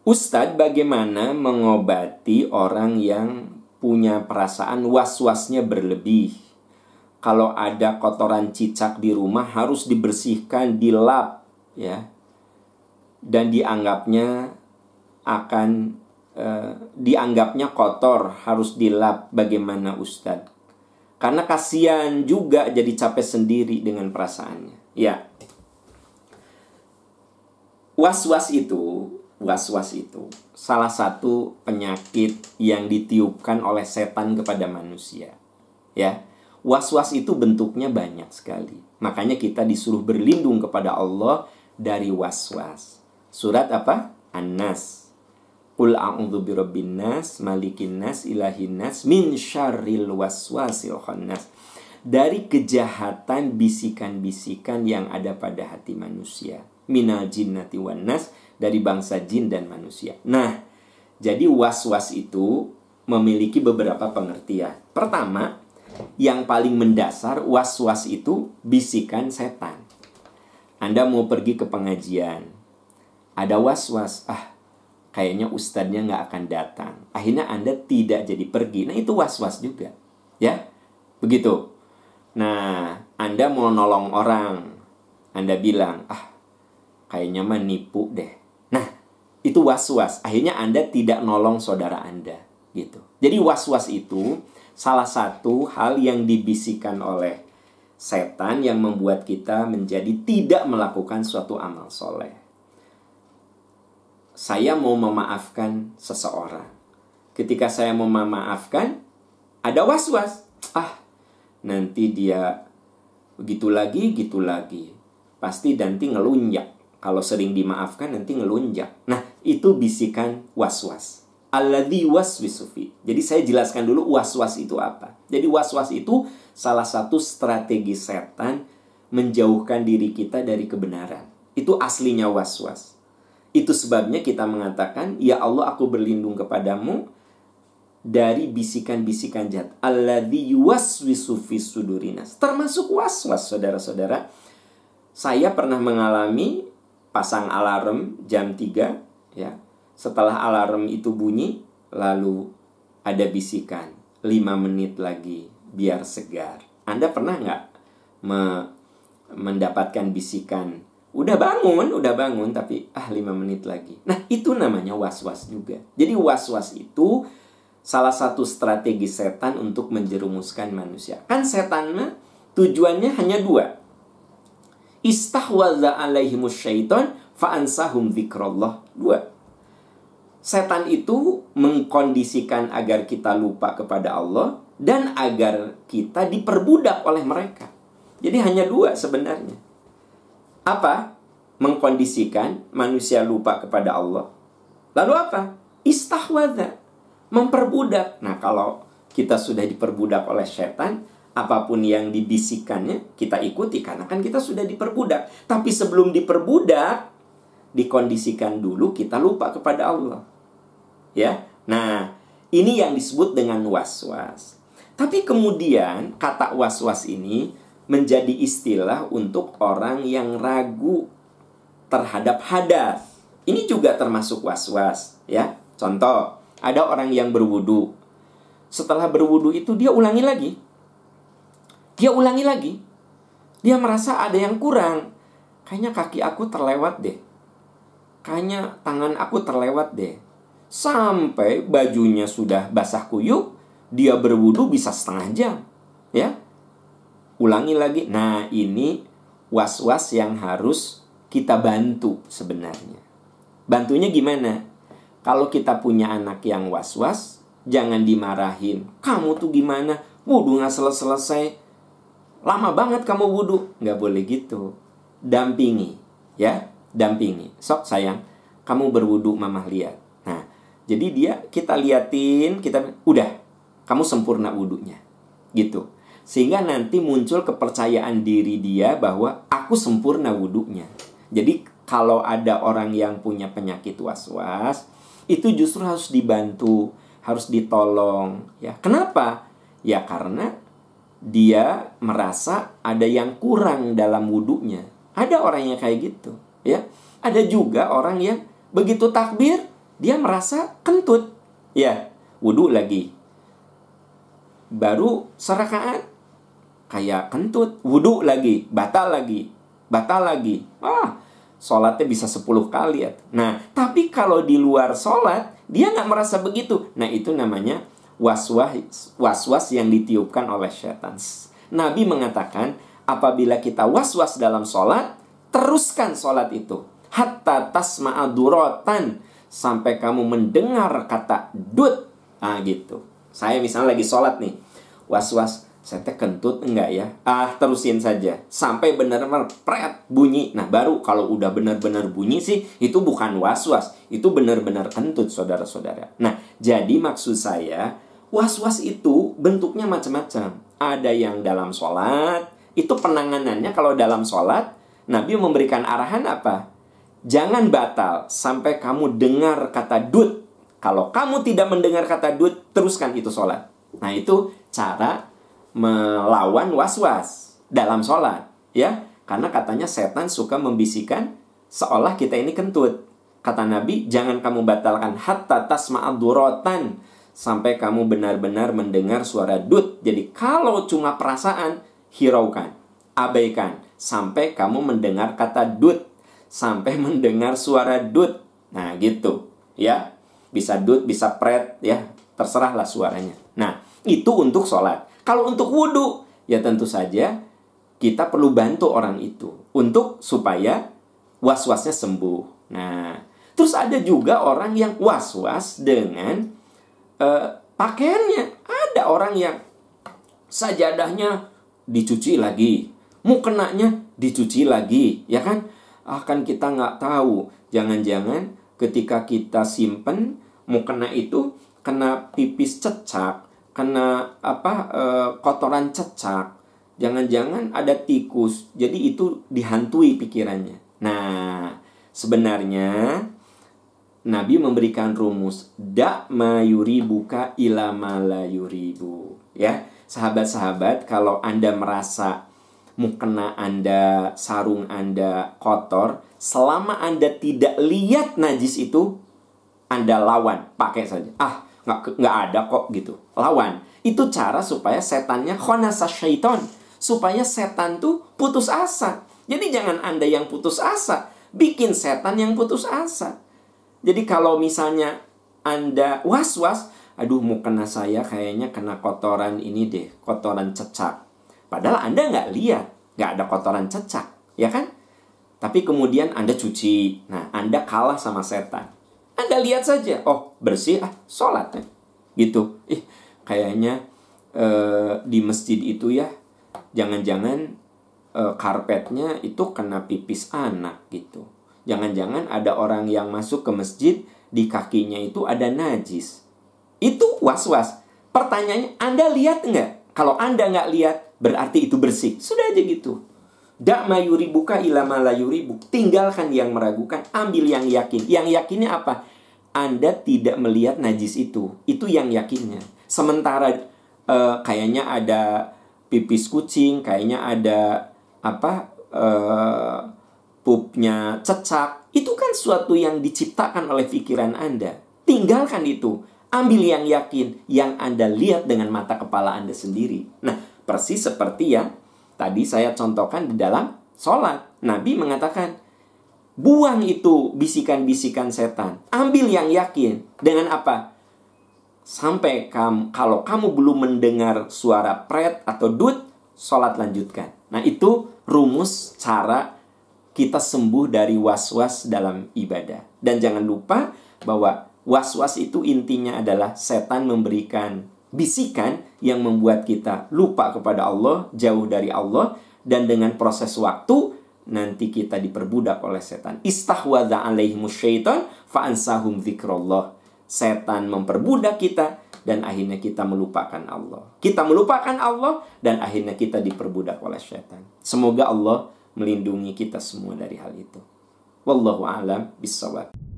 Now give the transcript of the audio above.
Ustadz bagaimana mengobati orang yang punya perasaan was-wasnya berlebih? Kalau ada kotoran cicak di rumah harus dibersihkan, dilap ya. Dan dianggapnya akan eh, dianggapnya kotor, harus dilap bagaimana Ustadz? Karena kasihan juga jadi capek sendiri dengan perasaannya. Ya. Was-was itu was-was itu salah satu penyakit yang ditiupkan oleh setan kepada manusia. Ya. Was-was itu bentuknya banyak sekali. Makanya kita disuruh berlindung kepada Allah dari was-was. Surat apa? An-Nas. Qul a'udzu birabbin nas, malikin nas, ilahin nas, min syarril waswasil khannas. Dari kejahatan bisikan-bisikan yang ada pada hati manusia. Minal jinnati wan nas dari bangsa jin dan manusia. Nah, jadi was-was itu memiliki beberapa pengertian. Pertama, yang paling mendasar was-was itu bisikan setan. Anda mau pergi ke pengajian, ada was-was, ah kayaknya ustadznya nggak akan datang. Akhirnya Anda tidak jadi pergi. Nah itu was-was juga, ya begitu. Nah Anda mau nolong orang, Anda bilang, ah kayaknya mah nipu deh itu was-was. Akhirnya Anda tidak nolong saudara Anda, gitu. Jadi was-was itu salah satu hal yang dibisikkan oleh setan yang membuat kita menjadi tidak melakukan suatu amal soleh. Saya mau memaafkan seseorang. Ketika saya mau memaafkan, ada was-was. Ah, nanti dia begitu lagi, gitu lagi. Pasti nanti ngelunjak. Kalau sering dimaafkan nanti ngelunjak. Nah, itu bisikan was-was. Alladhi waswisufi. Jadi saya jelaskan dulu was-was itu apa. Jadi was-was itu salah satu strategi setan menjauhkan diri kita dari kebenaran. Itu aslinya was-was. Itu sebabnya kita mengatakan, Ya Allah aku berlindung kepadamu dari bisikan-bisikan jahat. Alladhi waswisufi sudurinas. Termasuk was-was saudara-saudara. Saya pernah mengalami pasang alarm jam 3 ya. Setelah alarm itu bunyi lalu ada bisikan lima menit lagi biar segar. Anda pernah nggak me mendapatkan bisikan udah bangun udah bangun tapi ah lima menit lagi. Nah itu namanya was was juga. Jadi was was itu salah satu strategi setan untuk menjerumuskan manusia. Kan setan mah tujuannya hanya dua istahwaza alaihimus syaiton fa'ansahum zikrullah. Dua. Setan itu mengkondisikan agar kita lupa kepada Allah dan agar kita diperbudak oleh mereka. Jadi hanya dua sebenarnya. Apa? Mengkondisikan manusia lupa kepada Allah. Lalu apa? Istahwadha. Memperbudak. Nah kalau kita sudah diperbudak oleh setan, apa pun yang dibisikannya kita ikuti karena kan kita sudah diperbudak. Tapi sebelum diperbudak, dikondisikan dulu kita lupa kepada Allah. Ya. Nah, ini yang disebut dengan was-was. Tapi kemudian kata was-was ini menjadi istilah untuk orang yang ragu terhadap hadas. Ini juga termasuk was-was, ya. Contoh, ada orang yang berwudu. Setelah berwudu itu dia ulangi lagi. Dia ulangi lagi. Dia merasa ada yang kurang. Kayaknya kaki aku terlewat deh kayaknya tangan aku terlewat deh. Sampai bajunya sudah basah kuyup, dia berwudu bisa setengah jam. Ya. Ulangi lagi. Nah, ini was-was yang harus kita bantu sebenarnya. Bantunya gimana? Kalau kita punya anak yang was-was, jangan dimarahin. Kamu tuh gimana? Wudhu nggak selesai-selesai. Lama banget kamu wudhu. Nggak boleh gitu. Dampingi. Ya, dampingi. Sok sayang, kamu berwudu mamah lihat. Nah, jadi dia kita liatin, kita udah kamu sempurna wudunya. Gitu. Sehingga nanti muncul kepercayaan diri dia bahwa aku sempurna wudunya. Jadi kalau ada orang yang punya penyakit was-was, itu justru harus dibantu, harus ditolong, ya. Kenapa? Ya karena dia merasa ada yang kurang dalam wudhunya. Ada orang yang kayak gitu ya ada juga orang yang begitu takbir dia merasa kentut. Ya, wudhu lagi. Baru serakaat kayak kentut, wudhu lagi, batal lagi, batal lagi. Ah, sholatnya bisa 10 kali ya. Nah, tapi kalau di luar sholat, dia nggak merasa begitu. Nah, itu namanya was-was was-was yang ditiupkan oleh setan. Nabi mengatakan, apabila kita was-was dalam sholat, teruskan sholat itu. Hatta tasma'aduratan. Sampai kamu mendengar kata dut. Ah gitu. Saya misalnya lagi sholat nih. Was-was saya teh kentut enggak ya? Ah, terusin saja sampai benar-benar pret bunyi. Nah, baru kalau udah benar-benar bunyi sih itu bukan was-was, itu benar-benar kentut saudara-saudara. Nah, jadi maksud saya was-was itu bentuknya macam-macam. Ada yang dalam sholat, itu penanganannya kalau dalam sholat, Nabi memberikan arahan apa? Jangan batal sampai kamu dengar kata dut. Kalau kamu tidak mendengar kata dut, teruskan itu sholat. Nah, itu cara melawan was-was dalam sholat ya karena katanya setan suka membisikkan seolah kita ini kentut kata Nabi jangan kamu batalkan hatta tasma'aduratan sampai kamu benar-benar mendengar suara dut. Jadi kalau cuma perasaan hiraukan abaikan sampai kamu mendengar kata dut sampai mendengar suara dut. Nah gitu ya. Bisa dut bisa pret ya. Terserahlah suaranya. Nah itu untuk sholat. Kalau untuk wudhu, ya tentu saja kita perlu bantu orang itu untuk supaya was-wasnya sembuh. Nah, terus ada juga orang yang was-was dengan uh, pakaiannya. Ada orang yang sajadahnya dicuci lagi, mukenanya dicuci lagi, ya kan? Akan kita nggak tahu. Jangan-jangan ketika kita simpen mukena itu kena pipis cecak kena apa e, kotoran cecak jangan-jangan ada tikus jadi itu dihantui pikirannya nah sebenarnya Nabi memberikan rumus dak mayuri buka ilama yuribu. Ya sahabat-sahabat kalau anda merasa mukena anda sarung anda kotor selama anda tidak lihat najis itu anda lawan pakai saja. Ah nggak nggak ada kok gitu. Lawan. Itu cara supaya setannya khonasa syaiton supaya setan tuh putus asa. Jadi jangan anda yang putus asa bikin setan yang putus asa jadi kalau misalnya anda was was aduh mau kena saya kayaknya kena kotoran ini deh kotoran cecak padahal anda nggak lihat nggak ada kotoran cecak ya kan tapi kemudian anda cuci nah anda kalah sama setan anda lihat saja, oh bersih, ah sholat ya. Gitu. Ih, kayaknya eh, di masjid itu ya, jangan-jangan eh, karpetnya itu kena pipis anak gitu. Jangan-jangan ada orang yang masuk ke masjid, di kakinya itu ada najis. Itu was-was. Pertanyaannya, Anda lihat nggak? Kalau Anda nggak lihat, berarti itu bersih. Sudah aja gitu. Dak mayuri buka ilama layuri buk. Tinggalkan yang meragukan, ambil yang yakin. Yang yakinnya apa? Anda tidak melihat najis itu. Itu yang yakinnya. Sementara uh, kayaknya ada pipis kucing, kayaknya ada apa uh, pupnya cecak. Itu kan suatu yang diciptakan oleh pikiran Anda. Tinggalkan itu. Ambil yang yakin, yang Anda lihat dengan mata kepala Anda sendiri. Nah, persis seperti yang Tadi saya contohkan di dalam sholat. Nabi mengatakan, buang itu bisikan-bisikan setan. Ambil yang yakin. Dengan apa? Sampai kamu, kalau kamu belum mendengar suara pret atau dut, sholat lanjutkan. Nah itu rumus cara kita sembuh dari was-was dalam ibadah. Dan jangan lupa bahwa was-was itu intinya adalah setan memberikan bisikan yang membuat kita lupa kepada Allah, jauh dari Allah, dan dengan proses waktu nanti kita diperbudak oleh setan. Istahwadha alaihimus syaitan fa'ansahum zikrullah. Setan memperbudak kita dan akhirnya kita melupakan Allah. Kita melupakan Allah dan akhirnya kita diperbudak oleh setan. Semoga Allah melindungi kita semua dari hal itu. Wallahu a'lam bishawab.